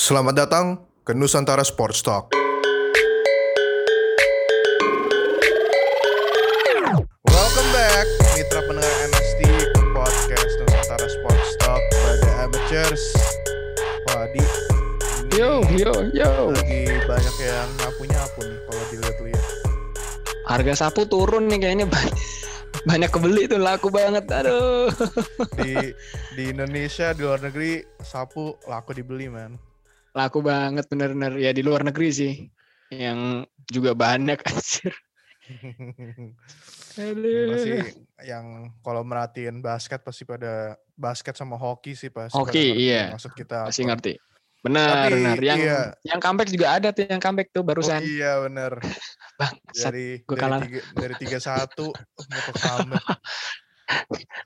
Selamat datang ke Nusantara Sports Talk. Welcome back, mitra pendengar MST ke podcast Nusantara Sports Talk pada amateurs. Wah, di ini Yo, yo, yo. lagi banyak yang nyapu-nyapu nih kalau dilihat-lihat. Harga sapu turun nih kayaknya banyak. Banyak kebeli tuh laku banget. Aduh. Di di Indonesia, di luar negeri sapu laku dibeli, man. Laku banget bener-bener ya di luar negeri sih. Yang juga banyak anjir. Gila sih Aduh. yang kalau merhatiin basket pasti pada basket sama hoki sih pasti Hoki, iya. maksud kita Masih apa. ngerti. Benar, Tapi, benar. Yang iya. yang comeback juga ada tuh yang comeback tuh Oh barusan. iya bener Bang, dari dari kalah. tiga, dari tiga satu ke comeback.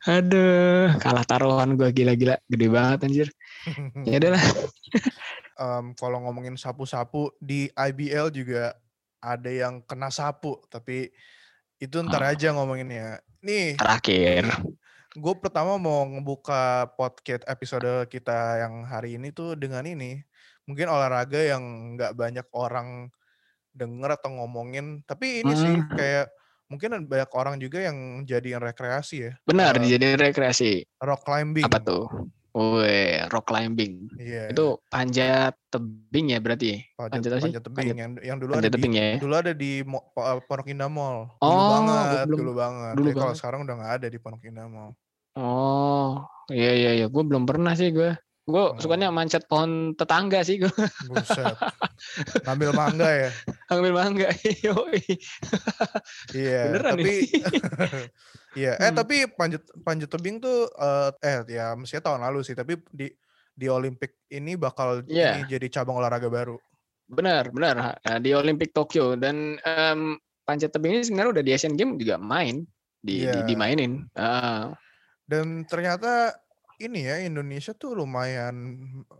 Aduh, kalah taruhan gua gila-gila, gede banget anjir. Ya udah Em, kalau ngomongin sapu-sapu di IBL juga ada yang kena sapu tapi itu ntar Oh. aja ngomonginnya. Nih Terakhir. gue pertama mau ngebuka podcast episode kita yang hari ini tuh dengan ini mungkin olahraga yang nggak banyak orang denger atau ngomongin tapi ini sih Hmm. kayak mungkin banyak orang juga yang jadiin rekreasi ya Benar, Eh, dijadiin rekreasi. rock climbing Apa tuh? Wih, rock climbing. iya Itu panjat tebing ya berarti? panjat, panjat panjat tebing Panjat- yang yang dulu Panjat ada di ya? dulu ada di Mo- eh, Pondok Indah Mall dulu Oh, banget belum- dulu banget dulu Tapi kalau sekarang udah nggak ada di Pondok Indah Mall Oh, iya iya iya. Gue belum pernah sih gue. Gue Oh. sukanya manjat pohon tetangga sih gue. buset ngambil mangga ya Ambil mangga. Iya, Beneran tapi iya, eh Hmm. tapi panjat panjat tebing tuh eh, eh ya mestinya tahun lalu sih, tapi di di Olimpik ini bakal Iya. ini jadi cabang olahraga baru. Benar, benar. Nah, di Olimpik Tokyo dan em, panjat tebing ini sebenarnya udah di Asian Games juga main di, di- Iya. dimainin. Ah, Dan ternyata ini ya Indonesia tuh lumayan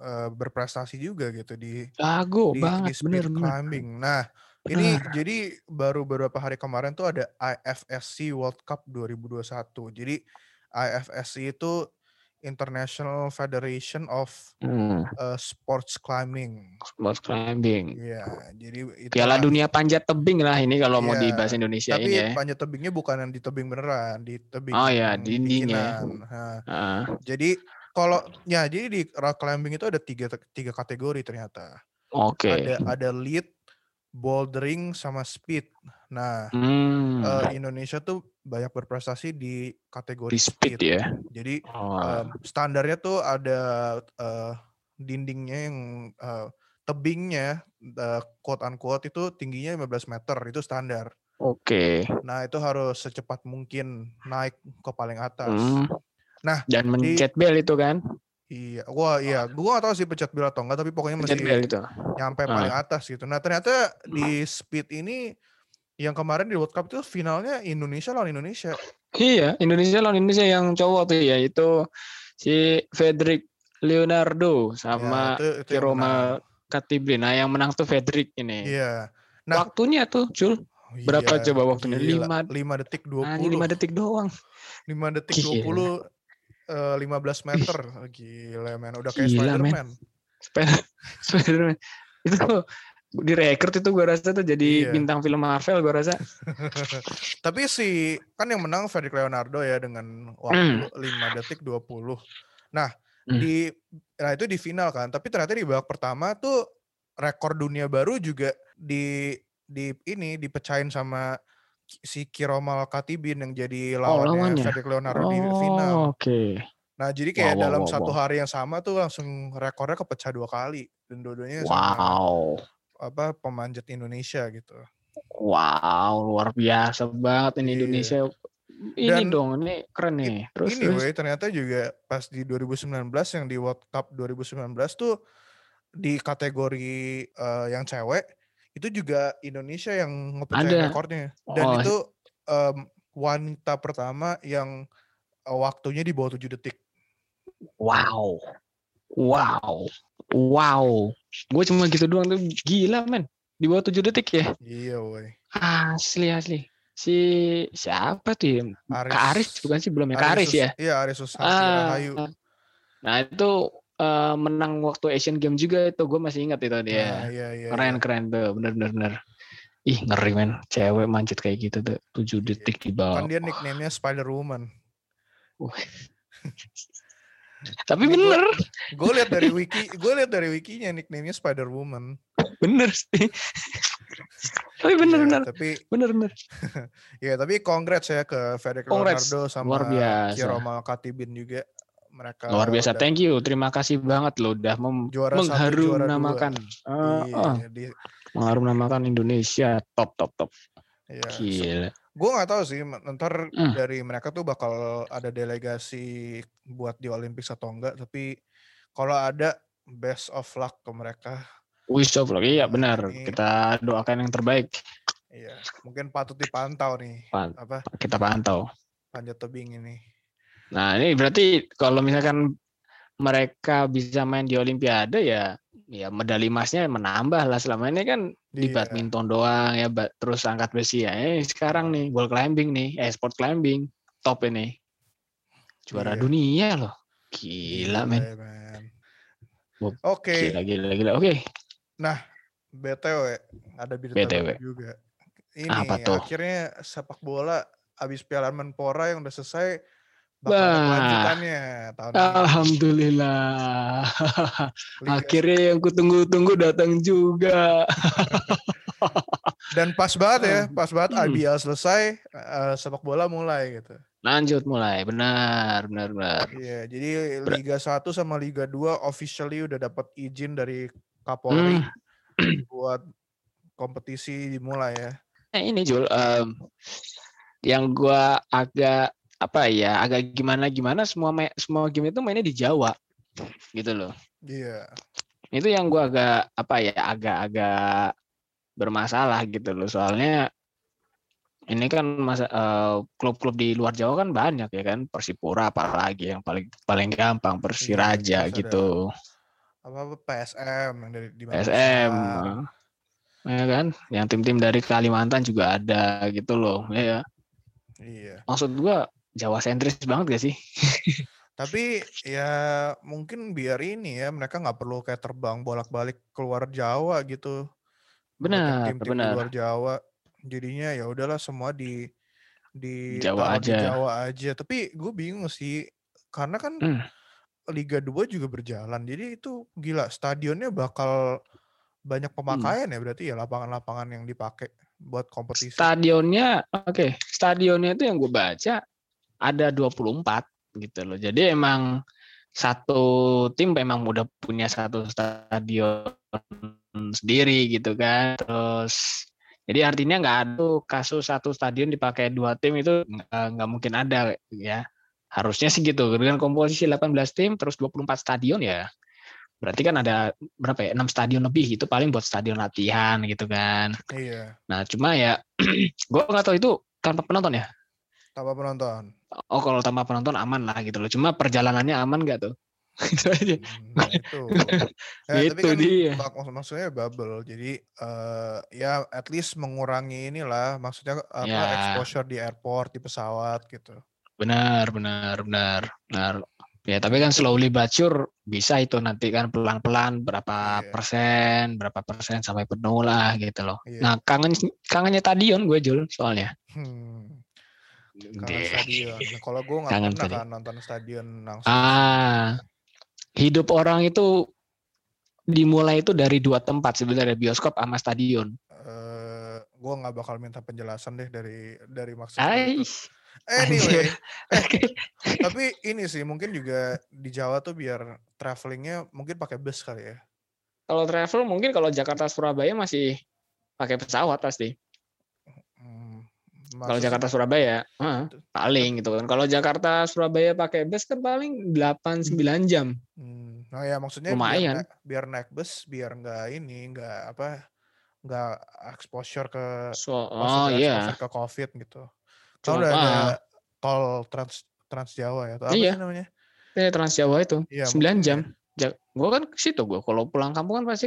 eh, berprestasi juga gitu di jago di, di banget, speed bener bener. climbing. Nah, ini jadi baru beberapa hari kemarin tuh ada IFSC World Cup 2021. Jadi IFSC itu International Federation of Hmm, eh, Sports Climbing. sport climbing. Iya, jadi itu Piala Dunia panjat tebing lah ini kalau mau Iya, dibahas Indonesia Tapi ini ya. panjat tebingnya bukan yang di tebing beneran, di tebing Oh ya, yang dindingnya. Nah, Ah, jadi kalau ya jadi di rock climbing itu ada tiga tiga kategori ternyata. Oke. Ada ada lead, bouldering sama speed. Nah, Hmm, eh, Indonesia tuh banyak berprestasi di kategori di speed ya. Jadi Oh, em, standarnya tuh ada eh, dindingnya yang eh, tebingnya eh, quote unquote itu tingginya 15 meter itu standar. Oke. Nah itu harus secepat mungkin naik ke paling atas. Hmm. Nah, dan di- mencet bel itu kan? Iya, wah iya, gua gak tahu sih pencet bel atau enggak, tapi pokoknya Mencet masih bel itu. nyampe Ah. paling atas gitu. Nah ternyata di speed ini yang kemarin di World Cup itu finalnya Indonesia lawan Indonesia. Iya, Indonesia lawan Indonesia yang cowok tuh ya itu si Fedrik Leonardo sama ya, itu. Kiroma Katibli. Nah, yang menang tuh Fedrik ini. Iya. Nah, Waktunya tuh, Cul. oh berapa iya, coba waktunya? gila. Lima- Lima detik 20. Nah, 5 detik doang. 5 detik Gila. 20 eh, 15 meter. Gila men, udah kayak men. Spider-Man. Spider- Spider-Man. itu di record itu gua rasa tuh jadi Iya. bintang film Marvel gua rasa. Tapi si kan yang menang Fredrik Leonardo ya dengan waktu 5 detik 20. Nah, Hmm. di nah itu di final kan. Tapi ternyata di babak pertama tuh rekor dunia baru juga di di ini dipecahin sama si Kiromal Katibin yang jadi lawannya, Oh, lawannya? Fredrik Leonardo di final. Oh, oke. Nah, jadi kayak Wow, dalam wow, satu wow. hari yang sama tuh langsung rekornya kepecah dua kali dan dua-duanya sama Wow. Apa pemanjat Indonesia gitu. Wow, luar biasa banget ini Iya. Indonesia. Ini Dan dong, ini keren nih. Terus, ini terus. ternyata juga pas di 2019 yang di World Cup 2019 tuh di kategori eh, yang cewek itu juga Indonesia yang ngepecahin rekornya dan Oh, itu em, wanita pertama yang eh, waktunya di bawah 7 detik. Wow. Wow. Wow. Gue cuma gitu doang tuh gila men. Di bawah 7 detik ya. Iya, woi. Asli asli. Si siapa tuh ya? Aris, Kak Aris bukan sih belum ya? Kak Aris Sus- ya. Iya, Aris Susanti Ah, Rahayu. Nah itu eh, menang waktu Asian Games juga itu gue masih ingat itu dia. Nah, iya, iya, keren iya. keren tuh, bener bener bener. Ih ngeri men, cewek manjat kayak gitu tuh, 7 detik di bawah. Kan dia nickname-nya Spider Woman. Tapi bener, Gue lihat dari wiki, gue lihat dari wikinya nickname-nya Spider Woman. bener sih. Tapi bener Iya, bener, Tapi bener bener. ya tapi congrats ya ke Federico Congrats. Leonardo sama Luar biasa. Kiroma Katibin juga. Mereka Luar biasa, udah thank you, terima kasih banget loh udah mem- Juara satu, mengharum juara dua. namakan, Ah, di- ah, di- mengharum namakan Indonesia, top top top. Iya. Gila. Gue nggak tahu sih, ntar Hmm. dari mereka tuh bakal ada delegasi buat di Olympics atau enggak. Tapi kalau ada best of luck ke mereka. Wish of luck, iya benar. ini- Kita doakan yang terbaik. Iya, mungkin patut dipantau nih. Pan- Apa Kita pantau. panjat tebing ini. Nah ini berarti kalau misalkan mereka bisa main di Olimpiade ya, ya medali emasnya menambah lah. Selama ini kan di Iya. badminton doang ya, ba- terus angkat besi ya. Eh, sekarang nih wall climbing nih, eh sport climbing top ini, juara Iya. dunia loh. Gila men, ya, men. Oke, gila gila gila. Oke, BTW ada berita BTW. juga. Ini Apa tuh? akhirnya sepak bola abis Piala Menpora yang udah selesai. Kelanjutannya tahun alhamdulillah. Akhirnya yang kutunggu-tunggu datang juga. Dan pas banget ya, pas banget Hmm. IBL selesai, eh, sepak bola mulai gitu. Lanjut mulai, benar benar benar. Iya, jadi Liga 1 sama Liga 2 officially udah dapat izin dari Kapolri Hmm. buat kompetisi dimulai ya. Nah ini Jul, em, yang gua agak apa ya, agak gimana gimana semua semua game itu mainnya di Jawa, gitu loh. Iya. Itu yang gua agak apa ya, agak-agak bermasalah gitu loh. Soalnya ini kan masa eh, klub-klub di luar Jawa kan banyak ya kan, Persipura apalagi yang paling paling gampang Persiraja ada gitu, Apa apa PSM yang dari di PSM, ya kan, yang tim-tim dari Kalimantan juga ada gitu loh, ya. Iya. Maksud gua Jawa sentris banget gak sih? Tapi ya mungkin biar ini ya mereka nggak perlu kayak terbang bolak-balik keluar Jawa gitu. Benar, tim-tim di benar. luar Jawa. Jadinya ya udahlah semua di di Jawa taruh di aja. Jawa aja. Tapi gue bingung sih karena kan Hmm. Liga 2 juga berjalan. Jadi itu gila stadionnya bakal banyak Hmm. pemakaian ya berarti ya lapangan-lapangan yang dipakai buat kompetisi. Stadionnya, oke, stadionnya itu yang gue baca ada 24 gitu loh. Jadi emang satu tim memang udah punya satu stadion sendiri gitu kan. Terus jadi artinya nggak ada kasus satu stadion dipakai dua tim itu nggak nggak mungkin ada ya. Harusnya sih gitu. Dengan komposisi 18 tim terus 24 stadion ya. Berarti kan ada berapa ya? 6 stadion lebih itu paling buat stadion latihan gitu kan. Iya, Nah, cuma ya gue nggak tahu itu tanpa penonton ya. Tanpa penonton. Oh, kalau tanpa penonton aman lah gitu loh. Cuma perjalanannya aman nggak tuh? itu aja. Nah, itu. Ya, tapi Itu kan dia. mak- mak- maksudnya bubble. Jadi eh ya at least mengurangi inilah maksudnya apa Ya. exposure di airport, di pesawat gitu. Benar, benar, benar, benar. Ya, tapi kan slowly but sure bisa itu nanti kan pelan-pelan berapa Iya. persen, berapa persen sampai penuh lah gitu loh. Iya. Nah, kangen kangennya stadion gue Jul soalnya. Hmm, kangen Deh. stadion. Nah, kalau gue nggak Kangen pernah stadion. kan nonton stadion langsung. Ah, hidup orang itu dimulai itu dari dua tempat sebenarnya bioskop sama stadion. Eh gue nggak bakal minta penjelasan deh dari dari maksud. Anyway, Oke. tapi ini sih mungkin juga di Jawa tuh biar travelingnya mungkin pakai bus kali ya. Kalau travel mungkin kalau Jakarta Surabaya masih pakai pesawat pasti. Hmm, Kalau Jakarta Surabaya, heeh, paling gitu kan. Kalau Jakarta Surabaya pakai bus kan paling 8 9 jam. Hmm, nah ya maksudnya Lumayan. biar naik, biar naik bus biar nggak ini nggak apa nggak exposure ke So, oh iya. ke covid gitu. Kalau udah ada ah. tol trans trans Jawa ya, atau apa Iya. sih namanya? Eh, Trans Jawa itu Iya, 9 mungkin jam. ya. Ja- Gua kan ke situ gua. Kalau pulang kampung kan pasti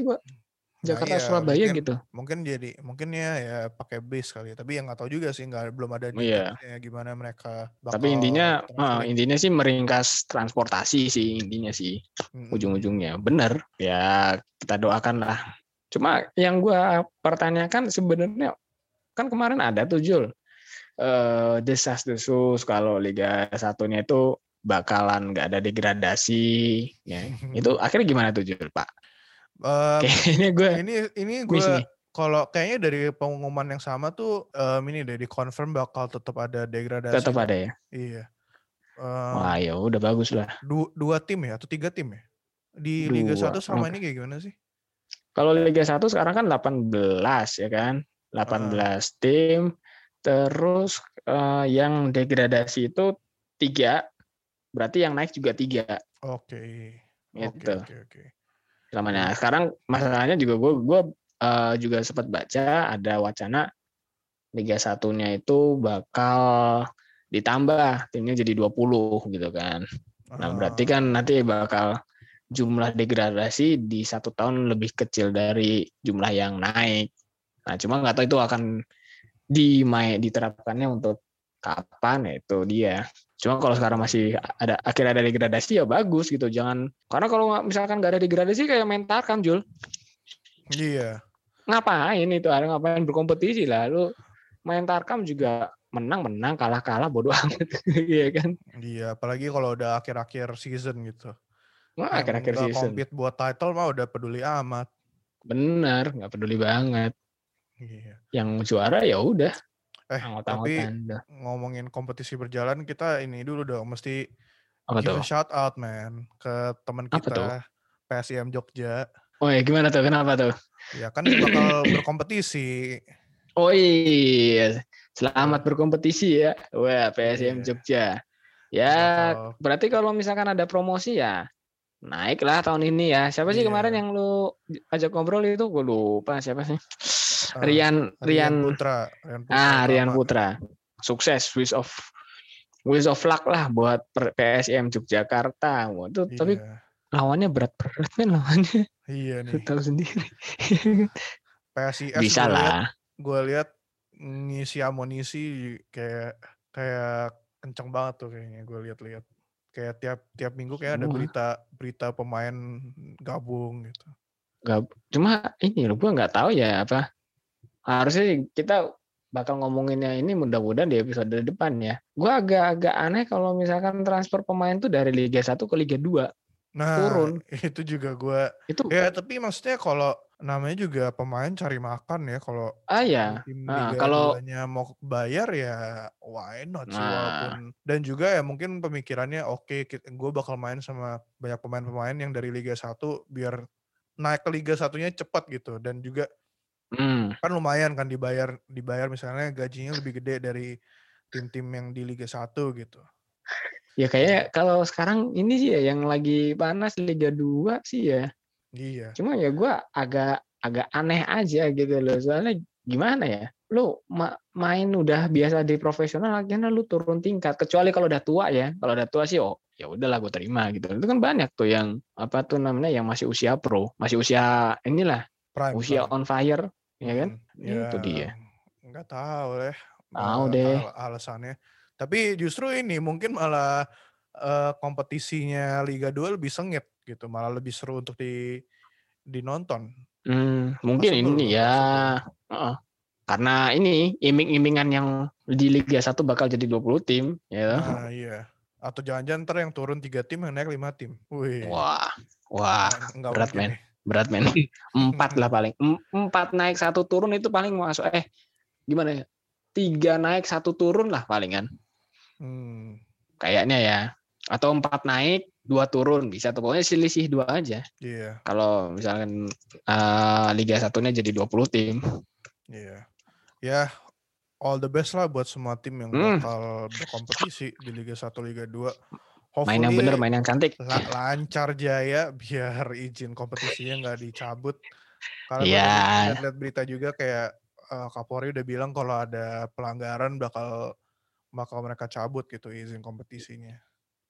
Nah, Jakarta iya, Surabaya mungkin gitu. mungkin jadi mungkin ya ya pakai bis kali ya. Tapi yang nggak tahu juga sih, nggak belum ada Iya. detailsnya gimana mereka Tapi bakal intinya eh, traveling. intinya sih meringkas transportasi sih intinya sih Mm-mm. ujung-ujungnya. Bener. Ya kita doakan lah. Cuma yang gua pertanyakan sebenarnya kan kemarin ada tuh Jul eh desas-desus kalau Liga satunya itu bakalan nggak ada degradasi ya. Itu akhirnya gimana tuh Jul, Pak? Em, Kayaknya gue ini ini gue kalau kayaknya dari pengumuman yang sama tuh em, ini deh di confirm bakal tetap ada degradasi. tetap ada ya. Iya. Em, Wah, ya udah bagus lah. du- dua tim ya atau tiga tim ya? Di Liga Dua, 1 selama oke. ini kayak gimana sih? Kalau Liga 1 sekarang kan 18 ya kan? 18 tim. Terus eh, yang degradasi itu tiga, berarti yang naik juga tiga Oke. Oke, gitu. oke, oke. Namanya. Sekarang masalahnya juga gue gue eh, juga sempat baca ada wacana Liga satunya itu bakal ditambah timnya jadi 20 gitu kan. Nah, berarti Ah, kan nanti bakal jumlah degradasi di satu tahun lebih kecil dari jumlah yang naik. Nah, cuma nggak tahu itu akan dimai diterapkannya untuk kapan ya itu dia. Cuma kalau sekarang masih ada akhirnya ada degradasi ya bagus gitu. Jangan karena kalau misalkan nggak ada degradasi kayak main Tarkam Jul. Iya. Ngapain itu? Ada ngapain berkompetisi lah. Lu main Tarkam juga menang-menang, kalah-kalah bodoh amat. Iya kan? Iya, apalagi kalau udah akhir-akhir season gitu. Wah, Yang akhir-akhir season. compete buat title mah udah peduli amat. Bener, nggak peduli banget. Iya. Yang juara ya udah Eh, tapi udah. ngomongin kompetisi berjalan, kita ini dulu dong, mesti Apa give tuh? a shout out man ke teman Apa tuh? kita PSIM Jogja. Oh ya gimana tuh? Kenapa tuh? Ya kan bakal berkompetisi. Oh iya, selamat berkompetisi ya. Wah, PSM Iya. Jogja. Ya, Bakal berarti kalau misalkan ada promosi ya naiklah tahun ini ya. Siapa sih Iya. kemarin yang lu ajak ngobrol itu? Gue lupa siapa sih. Eh, Rian Rian Rian Putra. Rian Putra Ah, Rian Utama. Putra. Sukses wish of wish of luck lah buat PSM Yogyakarta. Waduh, tapi Iya. lawannya berat-berat men lawannya. Iya nih. tahu sendiri. PSIS Bisa lihat, lah. gue lihat ngisi amunisi kayak kayak kenceng banget tuh kayaknya gue lihat-lihat. Kayak tiap tiap minggu kayak ada berita berita pemain gabung gitu. Gak, cuma ini loh, gue nggak tahu ya apa. Harusnya kita bakal ngomonginnya ini mudah-mudahan di episode depan ya. Gue agak-agak aneh kalau misalkan transfer pemain tuh dari Liga 1 ke Liga 2. Nah, Turun. itu juga gue Itu ya tapi maksudnya kalau namanya juga pemain cari makan ya kalau ah ya. tim Nah, Liga kalau- 2-nya mau bayar ya why not sih Nah. walaupun dan juga ya mungkin pemikirannya oke gue bakal main sama banyak pemain-pemain yang dari Liga 1 biar naik ke Liga satunya cepat gitu dan juga Hmm, kan lumayan kan dibayar dibayar misalnya gajinya lebih gede dari tim-tim yang di Liga 1 gitu. ya kayak kalau sekarang ini sih ya yang lagi panas Liga 2 sih ya. Iya. Cuma ya gue agak agak aneh aja gitu loh. Soalnya gimana ya? Lu ma- main udah biasa di profesional akhirnya lu turun tingkat kecuali kalau udah tua ya. Kalau udah tua sih oh ya udahlah gue terima gitu. Itu kan banyak tuh yang apa tuh namanya yang masih usia pro, masih usia inilah, Prime. usia prime. on fire, ya kan? Hmm, Itu dia. Nggak tahu deh. Tahu eh, deh. al- alasannya. Tapi justru ini mungkin malah eh, kompetisinya Liga 2 lebih sengit gitu, malah lebih seru untuk di dinonton. Hmm, mungkin Possible, ini ya. possible. heeh. Karena ini iming-imingan yang di Liga 1 bakal jadi 20 tim, ya. Nah, iya. Atau jangan-jangan ntar yang turun tiga tim yang naik lima tim. Wih. Wah, wah, nggak- nggak berat, men. nih. Berat men. Empat lah paling. Em- Empat naik satu turun itu paling masuk. Eh, gimana ya? Tiga naik satu turun lah palingan. Hmm, Kayaknya ya. Atau empat naik dua turun bisa tuh. Pokoknya selisih dua aja. iya, Kalau misalkan eh, Liga satunya jadi 20 tim. iya. Ya, all the best lah buat semua tim yang Hmm. bakal berkompetisi di Liga 1, Liga 2. Main yang bener, Hopefully main yang cantik. la- lancar jaya biar izin kompetisinya nggak dicabut. Karena gue Iya. lihat berita juga kayak eh, Kapolri udah bilang kalau ada pelanggaran bakal bakal mereka cabut gitu izin kompetisinya.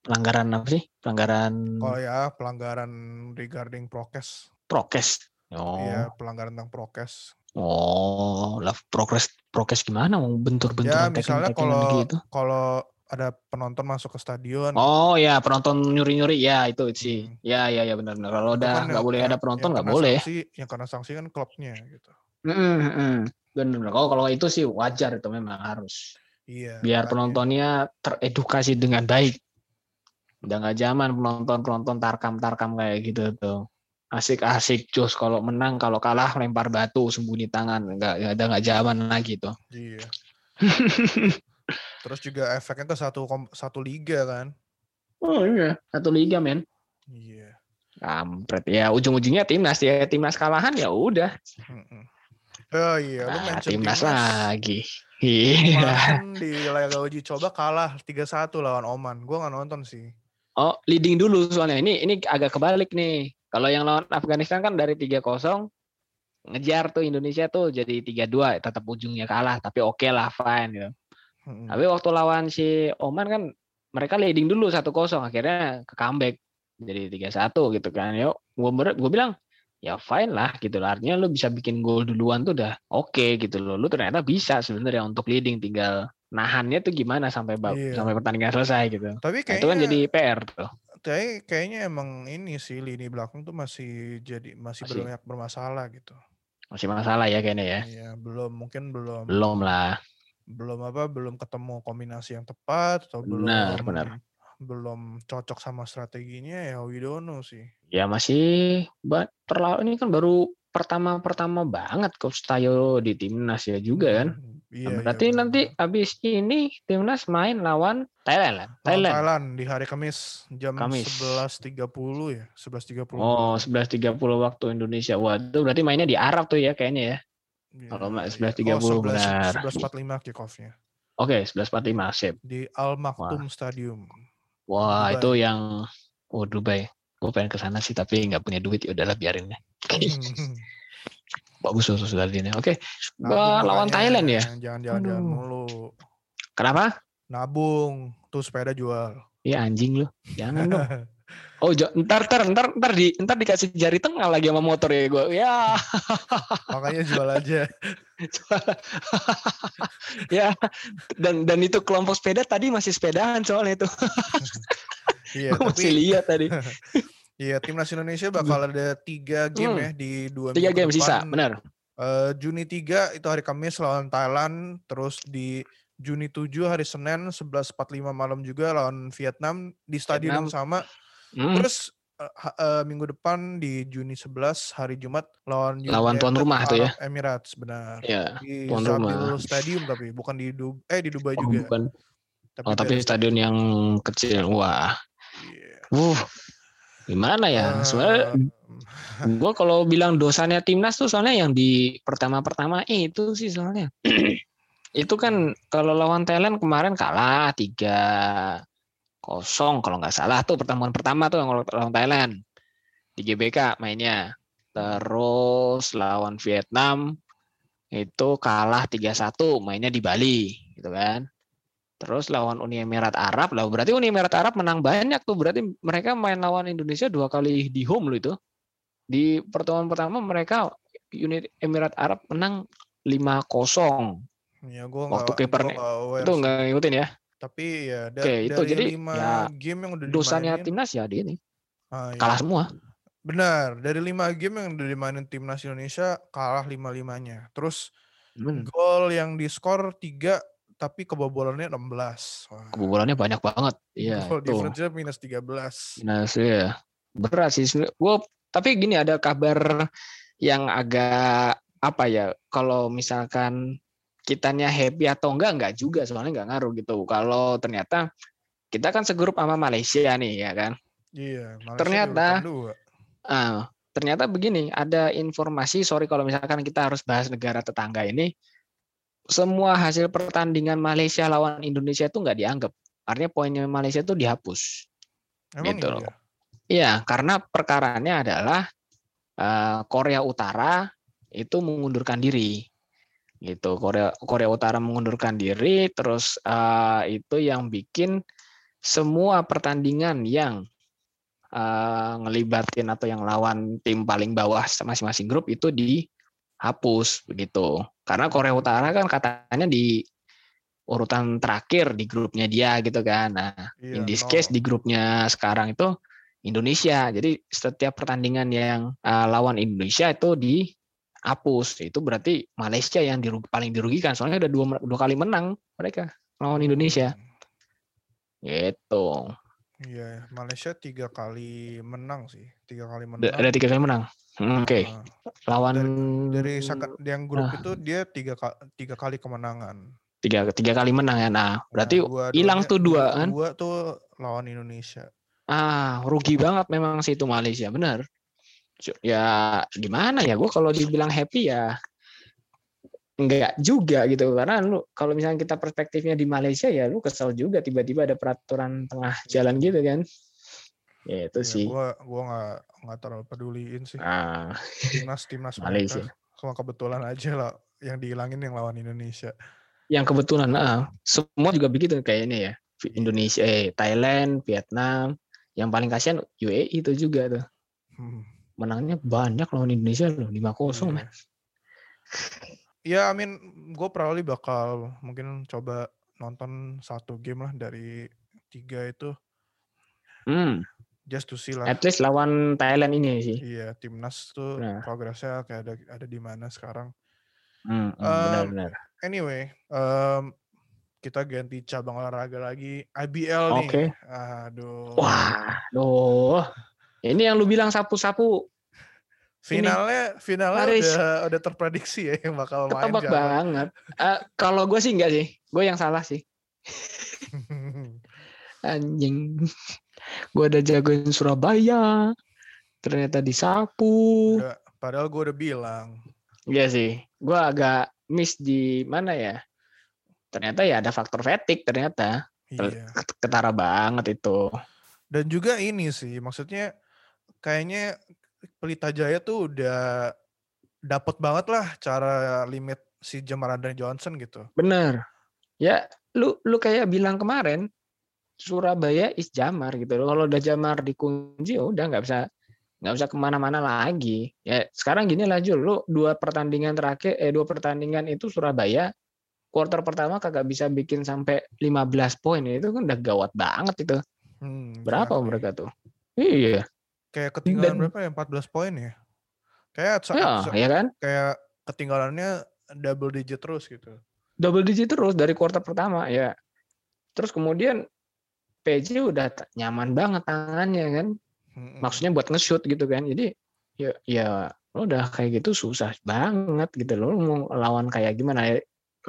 Pelanggaran apa sih? Pelanggaran Kalau ya pelanggaran regarding prokes. prokes. Oh. Iya, pelanggaran tentang prokes. Oh, lah progres progres gimana mau Ya bentur-benturan misalnya kalau gitu? kalau ada penonton masuk ke stadion Oh ya penonton nyuri-nyuri ya itu sih. Hmm. Ya ya ya benar-benar. Kalau udah kan nggak boleh yang- ada penonton nggak boleh. sanksi, yang kena sanksi kan klubnya gitu. Mm, mm. Benar. Kalau kalau itu sih wajar itu memang harus. Iya. Biar makanya. penontonnya teredukasi dengan baik. Udah nggak zaman penonton-penonton tarkam-tarkam kayak gitu tuh. Asik-asik jos kalau menang, kalau kalah lempar batu, sembunyi tangan. Nggak ada nggak zaman lagi tuh. Iya. Terus juga efeknya ke satu kom- satu liga kan. Oh iya, satu liga men. Iya. Kampret ya ujung-ujungnya timnas ya timnas kalahan ya udah. Oh iya, lu nah, mention timnas timnas. lagi iya di laga uji coba kalah 3-1 lawan Oman. Gua nggak nonton sih. oh leading dulu soalnya ini ini agak kebalik nih kalau yang lawan Afghanistan kan dari 3-0 ngejar tuh Indonesia tuh jadi 3-2 tetap ujungnya kalah tapi oke lah fine gitu Mm-mm. tapi waktu lawan si Oman kan mereka leading dulu 1-0 akhirnya ke comeback. Jadi 3-1 gitu kan. Yuk gue gue bilang ya fine lah gitu loh artinya lu bisa bikin gol duluan tuh udah oke gitu loh. Lu ternyata bisa sebenarnya untuk leading tinggal nahannya tuh gimana sampai bab- Iya. sampai pertandingan selesai gitu. Tapi Nah, kayaknya itu kan jadi PR tuh. Tapi kayaknya emang ini sih lini belakang tuh masih jadi masih, Masih. banyak bermasalah gitu. masih masalah ya kayaknya ya. Iya, belum mungkin belum. Belum lah belum apa belum ketemu kombinasi yang tepat atau belum Benar, benar. belum cocok sama strateginya ya we don't know sih. ya masih terlalu ini kan baru pertama pertama banget coach Tayo di timnas ya juga kan Hmm, Nah, Iya, iya, berarti benar, nanti habis ini timnas main lawan Thailand. Thailand. Thailand di hari Kamis jam Kamis. 11.30 ya, 11.30. Oh, 11.30 waktu Indonesia. Waduh, berarti mainnya di Arab tuh ya kayaknya ya. Iya, kalau nggak iya. 11.30 oh, 11, benar. 11.45 kick off-nya Oke, 11.45 sip. di Al Maktoum Stadium. Wah, Dubai. itu yang oh Dubai. Gue pengen ke sana sih tapi nggak punya duit ya udahlah biarin deh. Bagus bagus sudah ini. Oke. Lawan makanya, Thailand ya. Jangan jalan-jalan mulu. Kenapa? Nabung, tuh sepeda jual. Iya anjing lu. Jangan dong. Oh, ntar ntar ntar ntar di ntar dikasih jari tengah lagi sama motor ya gue. Ya. Makanya jual aja. ya. Dan dan itu kelompok sepeda tadi masih sepedaan soalnya itu. Iya, Gue masih lihat tadi. iya timnas Indonesia bakal ada tiga game Hmm. ya di dua Tiga game sisa, depan. benar. Eh, Juni 3 itu hari Kamis lawan Thailand, terus di Juni 7 hari Senin 11.45 malam juga lawan Vietnam di stadion yang sama. Hmm. Terus eh, ha- eh, minggu depan di Juni 11 hari Jumat lawan Lawan tuan rumah tuh ya. Arab Emirates benar. Ya. Di tuan rumah. Stadium tapi bukan di Du eh di Dubai Oh, juga. bukan. Oh, tapi stadion yang kecil. Wah. Iya. Uh. Gimana ya? Soalnya Eh, gue kalau bilang dosanya timnas tuh soalnya yang di pertama-pertama itu sih soalnya. itu kan kalau lawan Thailand kemarin kalah tiga kosong kalau nggak salah tuh pertemuan pertama tuh yang lawan Thailand di GBK mainnya. Terus lawan Vietnam itu kalah 3-1 mainnya di Bali gitu kan. Terus lawan Uni Emirat Arab lah berarti Uni Emirat Arab menang banyak tuh berarti mereka main lawan Indonesia dua kali di home loh itu. Di pertemuan pertama mereka Uni Emirat Arab menang 5-0. Ya gua Waktu kipernya Itu nggak ngikutin ya. Tapi ya da- Oke, itu dari jadi lima ya game yang udah Dosanya dimainin, timnas ya di ini. ah, ya, Kalah semua. Benar, dari lima game yang udah dimainin timnas Indonesia kalah lima-limanya. Terus Hmm. gol yang diskor tiga tapi kebobolannya 16. Wah, Kebobolannya banyak banget. Iya, Goal tuh. difference-nya minus 13. Nah, sih ya. Berat sih. Gue tapi gini ada kabar yang agak apa ya? Kalau misalkan kitanya happy atau enggak enggak juga soalnya enggak ngaruh gitu. Kalau ternyata kita kan segrup sama Malaysia nih ya kan. Iya, Malaysia Ternyata. Ah, ternyata begini, ada informasi, sorry kalau misalkan kita harus bahas negara tetangga ini, semua hasil pertandingan Malaysia lawan Indonesia itu nggak dianggap. Artinya poinnya Malaysia itu dihapus. Emang gitu iya? loh. Iya, karena perkaranya adalah eh, Korea Utara itu mengundurkan diri. Gitu, Korea Korea Utara mengundurkan diri, terus eh, itu yang bikin semua pertandingan yang uh, ngelibatin atau yang lawan tim paling bawah masing-masing grup itu dihapus begitu. Karena Korea Utara kan katanya di urutan terakhir di grupnya dia gitu kan. Nah, yeah, in this no. case di grupnya sekarang itu Indonesia. Jadi setiap pertandingan yang uh, lawan Indonesia itu dihapus. Itu berarti Malaysia yang dirugi, paling dirugikan. Soalnya udah dua, dua kali menang mereka lawan Indonesia. Gitu. Iya, Malaysia tiga kali menang sih, tiga kali menang. Ada tiga kali menang. Hmm, Oke. Okay. Nah, lawan dari, dari yang grup nah. itu dia tiga tiga kali kemenangan. Tiga tiga kali menang ya. Nah, berarti nah, hilang tuh dua kan? Dua tuh lawan Indonesia. Ah, rugi banget memang sih itu Malaysia, benar. Ya gimana ya, gue kalau dibilang happy ya enggak juga gitu. Karena lu kalau misalnya kita perspektifnya di Malaysia ya lu kesel juga tiba-tiba ada peraturan tengah jalan gitu kan. Ya itu ya, sih. gua gua nggak nggak terlalu peduliin sih. Ah. timnas timnas Malaysia. cuma kebetulan aja lah yang dihilangin yang lawan Indonesia. Yang kebetulan ah semua juga begitu kayaknya ya. Indonesia eh Thailand Vietnam yang paling kasihan UAE itu juga tuh. Hmm. Menangnya banyak lawan Indonesia loh, 5-0 hmm. men. Ya, I mean, gue probably bakal mungkin coba nonton satu game lah dari tiga itu. Hmm. Just to see lah. At least lawan Thailand ini sih. Iya, timnas tuh nah. progresnya kayak ada ada di mana sekarang. Hmm, um, benar-benar. Anyway, um, kita ganti cabang olahraga lagi IBL nih. Oke. Aduh. Wah, aduh. Ini yang lu bilang sapu-sapu. Finalnya, finalnya Paris. udah udah terprediksi ya yang bakal main. Ketebak banget. Uh, kalau gue sih enggak sih, gue yang salah sih. Anjing. Gue udah jagoin Surabaya, ternyata disapu. Udah, padahal gue udah bilang. Iya sih, gue agak miss di mana ya? ternyata ya ada faktor fatigue ternyata iya. ketara banget itu dan juga ini sih maksudnya kayaknya Pelita Jaya tuh udah dapat banget lah cara limit si Jamaranda Johnson gitu bener ya lu lu kayak bilang kemarin Surabaya is Jamar gitu loh. Kalau udah Jamar dikunci, ya udah nggak bisa nggak bisa ke mana-mana lagi. Ya sekarang gini lah Jul, lu dua pertandingan terakhir, eh dua pertandingan itu Surabaya quarter pertama kagak bisa bikin sampai 15 poin itu kan udah gawat banget itu. Hmm, berapa ya, mereka tuh? Iya. Kayak ketinggalan Dan, berapa ya? 14 poin ya? Kayak ya, ya kan? Kayak ketinggalannya double digit terus gitu. Double digit terus dari quarter pertama ya. Terus kemudian PJ udah nyaman banget tangannya kan. Hmm. Maksudnya buat nge-shoot gitu kan. Jadi ya ya lo udah kayak gitu susah banget gitu lo mau lawan kayak gimana ya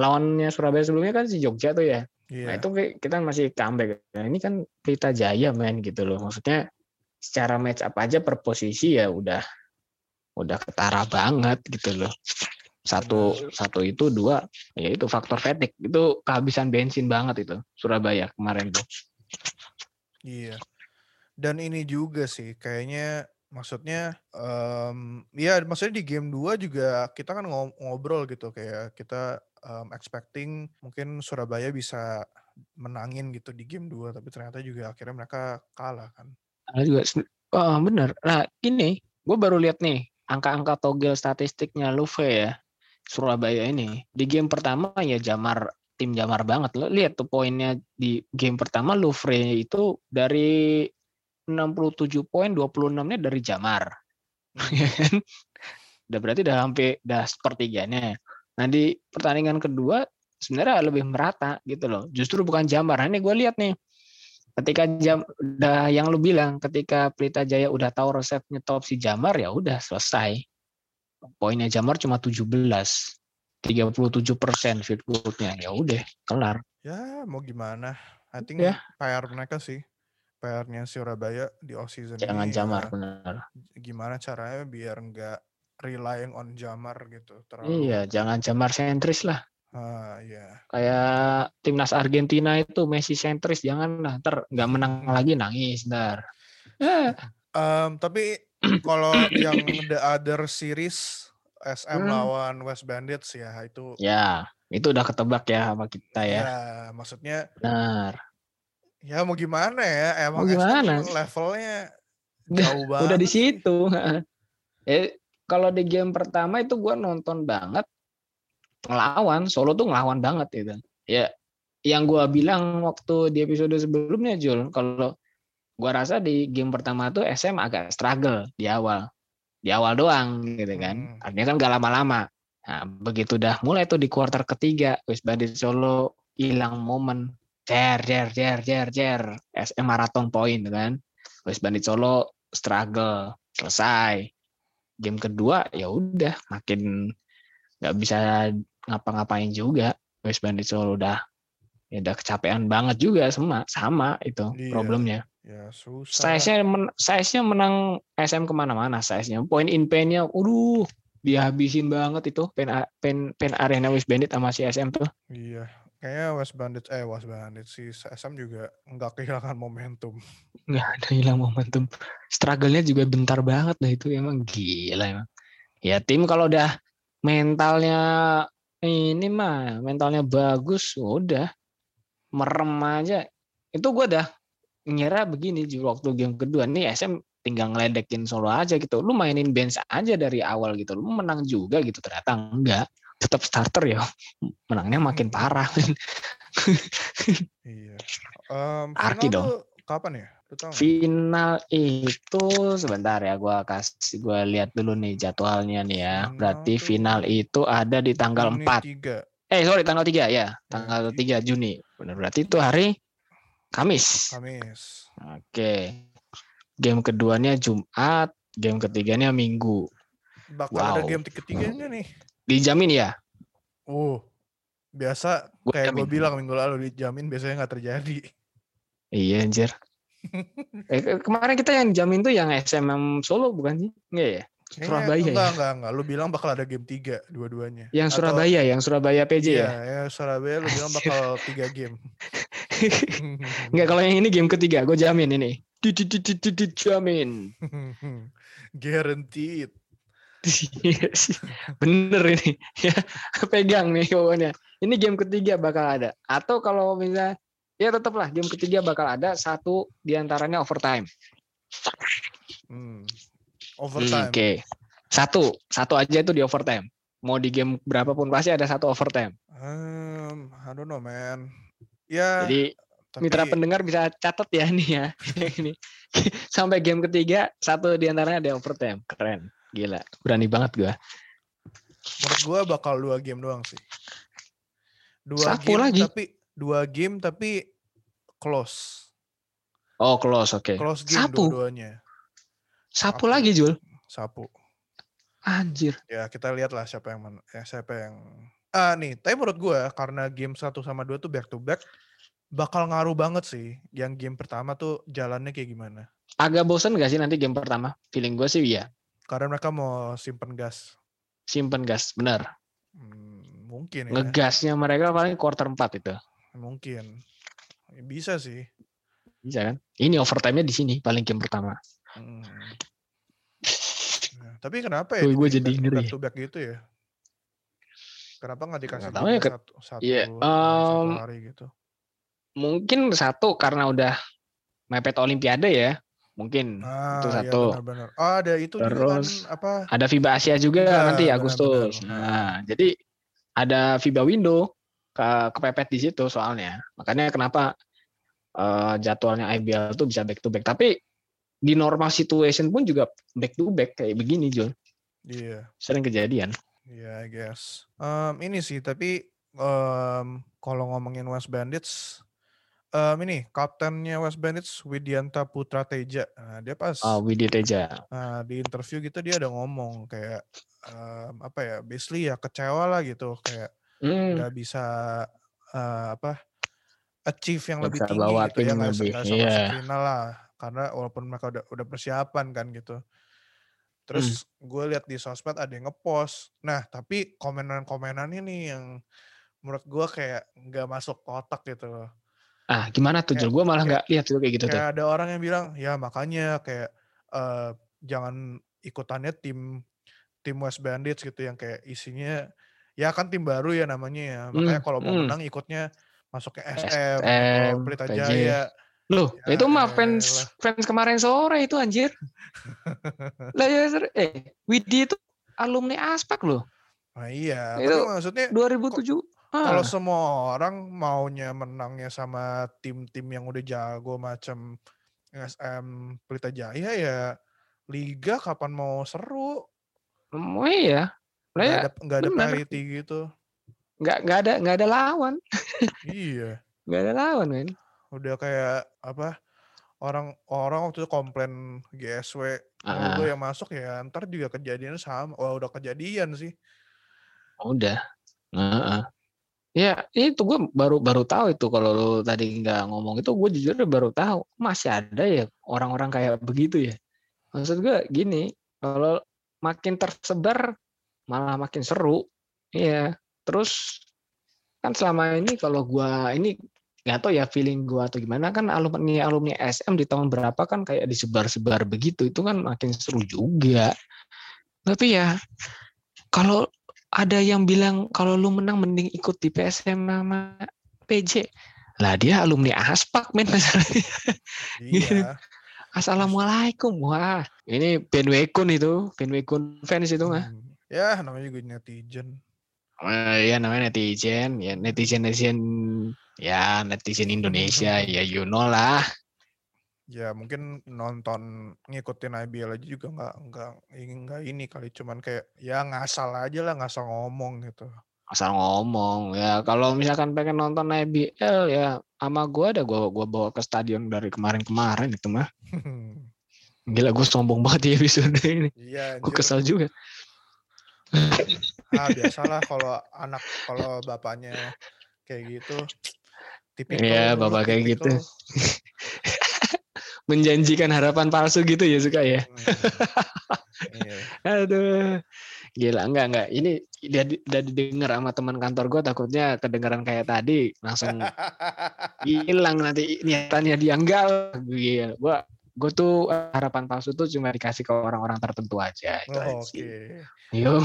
lawannya Surabaya sebelumnya kan si Jogja tuh ya. Yeah. Nah itu kita masih comeback. Nah ini kan Pelita Jaya main gitu loh. Maksudnya secara match apa aja per posisi ya udah udah ketara banget gitu loh. Satu satu itu dua ya itu faktor fatigue itu kehabisan bensin banget itu Surabaya kemarin tuh. Iya. Dan ini juga sih kayaknya maksudnya um, ya maksudnya di game 2 juga kita kan ngobrol gitu kayak kita um, expecting mungkin Surabaya bisa menangin gitu di game 2 tapi ternyata juga akhirnya mereka kalah kan. Kalah juga. Oh, bener. Nah, ini gue baru lihat nih angka-angka togel statistiknya Luve ya. Surabaya ini. Di game pertama ya Jamar tim Jamar banget. Lo lihat tuh poinnya di game pertama Louvre itu dari 67 poin 26-nya dari Jamar. Ya kan? udah berarti udah hampir udah sepertiganya. Nah di pertandingan kedua sebenarnya lebih merata gitu loh. Justru bukan Jamar. Nah, ini gue lihat nih. Ketika jam udah yang lu bilang ketika Pelita Jaya udah tahu resepnya top si Jamar ya udah selesai. Poinnya Jamar cuma 17. 37 persen field goal-nya. Ya udah, kelar. Ya, mau gimana? I think ya. PR mereka sih. PR-nya Surabaya di off season Jangan ini. Jamar, ya. benar. Gimana caranya biar nggak relying on Jamar gitu. Terlalu. Iya, jangan Jamar sentris lah. Ah, iya. Kayak timnas Argentina itu Messi sentris, jangan lah. Ntar nggak menang lagi nangis, ntar. um, tapi kalau yang the other series SM hmm. lawan West Bandits ya itu. Ya, itu udah ketebak ya sama kita ya. Ya, maksudnya. Benar. Ya mau gimana ya? Emang mau gimana? levelnya Jauh banget. udah di situ. eh kalau di game pertama itu gue nonton banget ngelawan Solo tuh ngelawan banget itu. Ya yang gue bilang waktu di episode sebelumnya Jul, kalau gue rasa di game pertama tuh SM agak struggle di awal, di awal doang gitu kan. Hmm. Artinya kan gak lama-lama. Nah, begitu udah mulai tuh di kuarter ketiga, wis Bandit Solo hilang momen, cer cer cer cer cer, SM maraton point kan. Wis Bandit Solo struggle, selesai. Game kedua ya udah makin nggak bisa ngapa-ngapain juga. West Bandit Solo udah ya udah kecapean banget juga sama sama itu Iya. problemnya. Ya susah. Size-nya men, size-nya menang SM ke mana-mana size-nya. Point in pain-nya, aduh dihabisin banget itu pen pen pen arena West Bandit sama si SM tuh. Iya. Kayaknya West Bandit, eh West Bandit si SM juga nggak kehilangan momentum. nggak ada hilang momentum. Struggle-nya juga bentar banget lah itu emang gila emang. Ya tim kalau udah mentalnya ini mah mentalnya bagus udah merem aja. Itu gua udah ngira begini Ju, waktu game kedua nih SM tinggal ngeledekin solo aja gitu. Lu mainin bench aja dari awal gitu. Lu menang juga gitu ternyata enggak. Tetap starter ya. Menangnya makin parah. Iya. Em, Arki dong. kapan ya? Final itu sebentar ya gua kasih gua lihat dulu nih jadwalnya nih ya. Final Berarti final itu ada di tanggal Juni 4. 3. Eh sorry tanggal 3 ya. Tanggal Juni 3 Juni. Benar berarti itu hari Kamis. Kamis. Oke. Game keduanya Jumat, game ketiganya Minggu. Bakal ada Wow. game ketiganya nih. Dijamin ya? Oh, biasa Gua kayak gue bilang minggu lalu dijamin biasanya nggak terjadi. Iya anjir. Eh, ke- kemarin kita yang jamin tuh yang SMM Solo bukan sih? Enggak ya? Kayaknya Surabaya enggak, ya? enggak, enggak. Lu bilang bakal ada game 3 dua-duanya. Yang Atau Surabaya, yang Surabaya PJ iya, ya? ya Surabaya lu bilang bakal 3 game. Enggak, kalau yang ini game ketiga, gue jamin ini. Di- di- di- di- di- di- Jamin. Guaranteed. Yes. Bener ini. Ya, pegang nih pokoknya. Ini game ketiga bakal ada. Atau kalau misalnya, ya tetaplah game ketiga bakal ada satu di antaranya overtime. Hmm. Hmm, Overtime. Oke. Satu, satu aja itu di overtime. Mau di game berapapun pasti ada satu overtime. Um, I don't know man. Ya, Jadi tapi mitra pendengar bisa catat ya nih ya. ini. Sampai game ketiga satu di antaranya ada overtime. Keren. Gila. Berani banget gua. menurut gua bakal dua game doang sih. Dua Sapu game lagi. tapi dua game tapi close. Oh, close, oke. Close game Sapu. dua-duanya. Sapu Sapu. lagi, Jul. Sapu. Anjir. Ya, kita lihat lah siapa yang men- ya, siapa yang Ah nih, tapi menurut gua karena game 1 sama 2 tuh back to back bakal ngaruh banget sih. Yang game pertama tuh jalannya kayak gimana. Agak bosen gak sih nanti game pertama? Feeling gue sih iya. Karena mereka mau simpen gas. Simpen gas, bener. Hmm, mungkin ya. Ngegasnya mereka paling quarter 4 itu. Mungkin. Bisa sih. Bisa kan? Ini overtime-nya di sini paling game pertama. Hmm. Nah, tapi kenapa ya Gue- jadi ngeri. back to back gitu ya? Kenapa nggak dikasih tahu ya, satu, satu, iya, satu em, hari gitu? Mungkin satu karena udah mepet olimpiade ya. Mungkin Ah, itu iya satu. benar-benar. Oh, ada itu kan Terus apa? ada FIBA Asia juga Iya, nanti. Agustus. Nah, jadi ada FIBA window ke kepepet di situ soalnya. Makanya kenapa eh, jadwalnya IBL tuh bisa back to back. Tapi di normal situation pun juga back to back kayak begini, Jul. Iya. Sering kejadian. Iya, I guess. Em, ini sih, tapi em, kalau ngomongin West Bandits, em, ini kaptennya West Bandits Widianta Putra Teja. Nah, dia pas Oh, Widi Teja. nah, di interview gitu dia ada ngomong kayak em, apa ya, basically ya kecewa lah gitu, kayak Hmm, nggak bisa eh, apa achieve yang lebih bisa tinggi gitu ya nggak iya. final lah karena walaupun mereka udah udah persiapan kan gitu terus Hmm. gue lihat di sosmed ada yang ngepost nah tapi komenan-komenan ini yang menurut gue kayak nggak masuk ke otak gitu loh Ah, gimana tuh, Kayak- Jul? Gue malah nggak lihat tuh kayak gitu tuh. kayak ada orang yang bilang ya makanya kayak eh, jangan ikutannya tim tim West Bandits gitu yang kayak isinya ya kan tim baru ya namanya ya makanya Hmm, kalau mau hmm. menang ikutnya masuknya SM, SM, atau Pelita. Jaya Loh, Ya itu mah elah. fans fans kemarin sore itu anjir. lah ya eh Widi itu alumni Aspek loh. Nah, iya, Itu tapi maksudnya 2007. kalau Ah, semua orang maunya menangnya sama tim-tim yang udah jago macam SM Pelita Jaya ya liga kapan mau seru oh iya. Nggak ya, ada nggak ada bener. parity gitu nggak nggak ada nggak ada lawan, iya nggak ada lawan men. udah kayak apa orang-orang waktu itu komplain GSW Ah. mulu yang masuk ya ntar juga kejadian sama wah udah kejadian sih Udah. Heeh. Ya itu gue baru baru tahu itu kalau lu tadi nggak ngomong itu gue jujur baru tahu masih ada ya orang-orang kayak begitu ya. Maksud gue gini kalau makin tersebar malah makin seru. Iya. Terus kan selama ini kalau gua ini nggak tahu ya feeling gua atau gimana kan alumni alumni SM di tahun berapa kan kayak disebar-sebar begitu itu kan makin seru juga. Tapi ya kalau ada yang bilang kalau lu menang mending ikut di PSM sama PJ. Lah dia alumni Aspak men masalahnya. Gitu. iya Assalamualaikum. Wah, ini bandwagon itu, bandwagon fans itu mah. Hmm. Ya namanya juga netizen Eh, ya namanya netizen, ya netizen netizen ya netizen Indonesia ya you know lah. ya mungkin nonton ngikutin IBL aja juga nggak nggak nggak ini kali cuman kayak ya ngasal aja lah ngasal ngomong gitu Asal ngomong ya kalau misalkan pengen nonton IBL ya sama gua ada gua gua bawa ke stadion dari kemarin-kemarin itu mah. Gila gue sombong banget di episode ini. iya Gue kesal juga. Ah biasalah kalau anak kalau bapaknya kayak gitu tipikal Iya, lu, bapak kayak gitu. tipikal. Menjanjikan harapan palsu gitu ya suka ya. Hmm. Aduh. Gila, enggak enggak. Ini udah, udah didengar sama teman kantor gue takutnya kedengaran kayak tadi langsung hilang nanti niatannya dia enggak. Gila. Gua gue tuh harapan palsu tuh cuma dikasih ke orang-orang tertentu aja. Itu Oh, aja Oke. sih. Yo.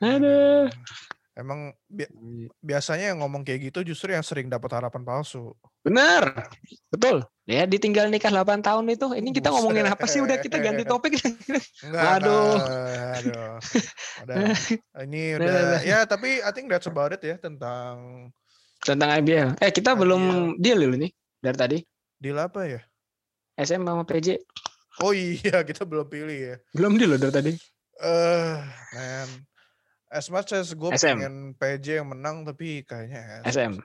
Aduh. Emang bi- biasanya yang ngomong kayak gitu justru yang sering dapat harapan palsu. Bener. Betul. Ya ditinggal nikah 8 tahun itu. Ini kita ngomongin apa sih? Udah kita ganti topik. Enggak, Aduh. enggak, aduh. Udah. Ini Udah, udah. ya tapi I think that's about it ya tentang Tentang IBL. Eh kita belum deal dulu nih dari tadi. Deal apa ya? SM sama PJ. Oh iya, kita belum pilih ya. Belum deal loh dari tadi. Eh, man. As much as gue pengen PJ yang menang, tapi kayaknya SM.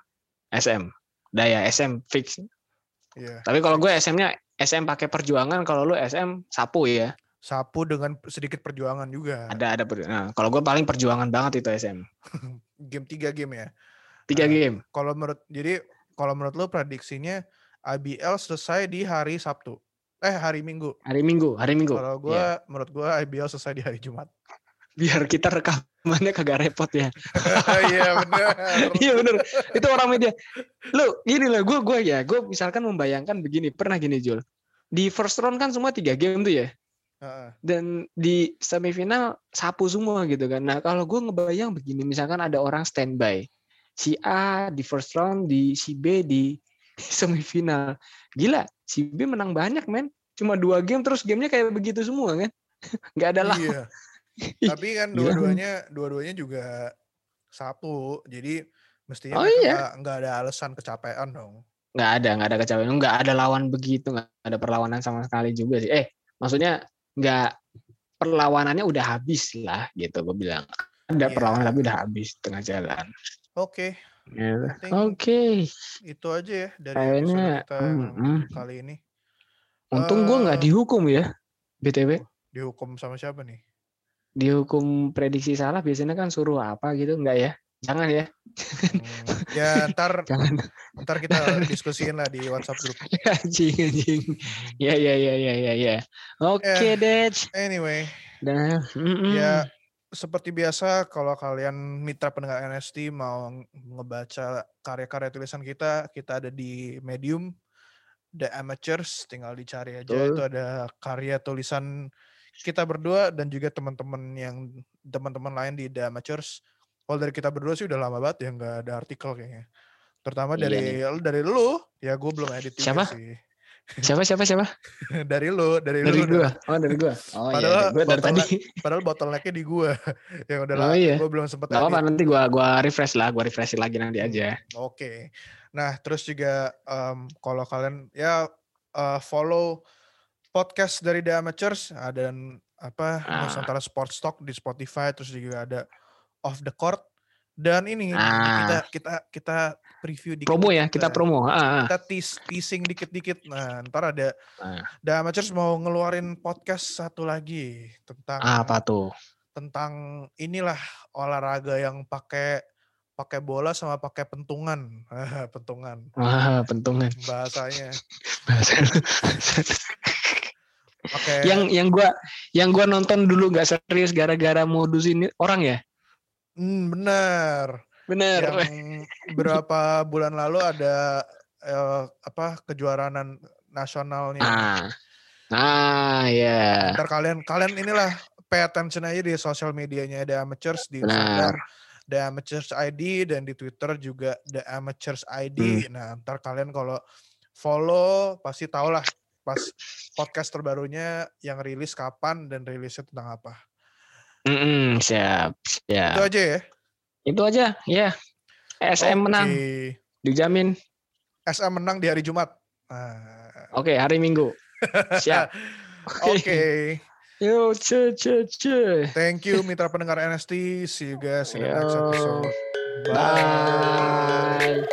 SM. Daya SM fix. Iya. Tapi kalau gue SM-nya SM pakai perjuangan, kalau lu SM sapu ya. Sapu dengan sedikit perjuangan juga. Ada ada per- Nah, kalau gue paling perjuangan banget itu SM. Game tiga game ya. Tiga Ah. game. Kalau menurut jadi kalau menurut lo prediksinya IBL selesai di hari Sabtu. Eh hari Minggu. Hari Minggu, hari Minggu. Kalau gue Iya. menurut gue IBL selesai di hari Jumat. Biar kita rekamannya kagak repot ya. Iya benar. Iya bener. Itu orang media. Lu gini lah, gue gue ya, gue misalkan membayangkan begini, pernah gini Jul. Di first round kan semua tiga game tuh ya. Dan di semifinal sapu semua gitu kan. Nah kalau gue ngebayang begini, misalkan ada orang standby. Si A di first round, di si B di semifinal. Gila, si B menang banyak men. Cuma dua game terus gamenya kayak begitu semua kan. Nggak ada lah. Iya. Tapi kan Gila. dua-duanya dua-duanya juga Sabtu. Jadi mestinya Oh, iya. nggak ada alasan kecapean dong. nggak ada nggak ada kecapean nggak ada lawan begitu nggak ada perlawanan sama sekali juga sih eh maksudnya nggak perlawanannya udah habis lah gitu gue bilang ada Iya. perlawanan tapi udah habis tengah jalan Oke. Think oke itu aja ya dari episode kita mm, mm. kali ini. untung gue nggak Eh, dihukum ya btw Dihukum sama siapa nih? dihukum prediksi salah biasanya kan suruh apa gitu nggak ya jangan ya Hmm, ya ntar jangan ntar kita diskusiin lah di WhatsApp grup. anjing anjing ya ya ya ya ya ya oke Eh. deh Anyway, nah mm-mm. ya seperti biasa kalau kalian mitra pendengar NST mau ngebaca karya-karya tulisan kita, kita ada di Medium The Amateurs, tinggal dicari aja Betul. itu ada karya tulisan kita berdua dan juga teman-teman yang teman-teman lain di The Amateurs. Kalau dari kita berdua sih udah lama banget ya nggak ada artikel kayaknya. Terutama Iya dari nih. dari lu, ya gue belum edit juga Siapa? sih. Siapa siapa siapa? dari lu, dari, Dari lu. gua. Oh, dari gua. Oh Padahal iya, gua dari tadi. Padahal bottlenecknya di gue. yang udah Oh, lah, iya. gue belum sempet Gak edit. nanti gua gua refresh lah, gua refresh lagi nanti aja. Oke. Nah, terus juga em, kalau kalian ya eh, follow podcast dari The Amateurs ada apa Ah. Nusantara Sports Talk di Spotify terus juga ada Off the Court dan ini Ah. kita kita kita preview dikit Promo ya, kita promo. Ah, ah. kita tease, teasing dikit-dikit. Nah, ntar ada Ah. The Amateurs mau ngeluarin podcast satu lagi tentang Apa tuh? tentang inilah olahraga yang pakai pakai bola sama pakai pentungan. Ah, pentungan Wah, pentungan. bahasanya. Bahasa. Pakai yang yang gua yang gua nonton dulu nggak serius gara-gara modus ini orang ya? Hmm, bener. Bener. Yang berapa bulan lalu ada eh, apa kejuaraan nasionalnya. Ah. Ah, ya. Ntar kalian kalian inilah pay attention aja di sosial medianya The Amateurs di. Instagram The Amateurs ID dan di Twitter juga The Amateurs ID. Hmm. Nah, ntar kalian kalau follow pasti tau lah pas podcast terbarunya yang rilis kapan dan rilisnya tentang apa. Mm-mm, siap, Itu siap. aja ya. Itu aja, ya. SM menang, Oke. dijamin. SM menang di hari Jumat. Nah, Oke, hari Minggu. Siap. Oke. Yo, ce, ce, ce. Thank you mitra pendengar NST. See you guys in the next episode. Bye.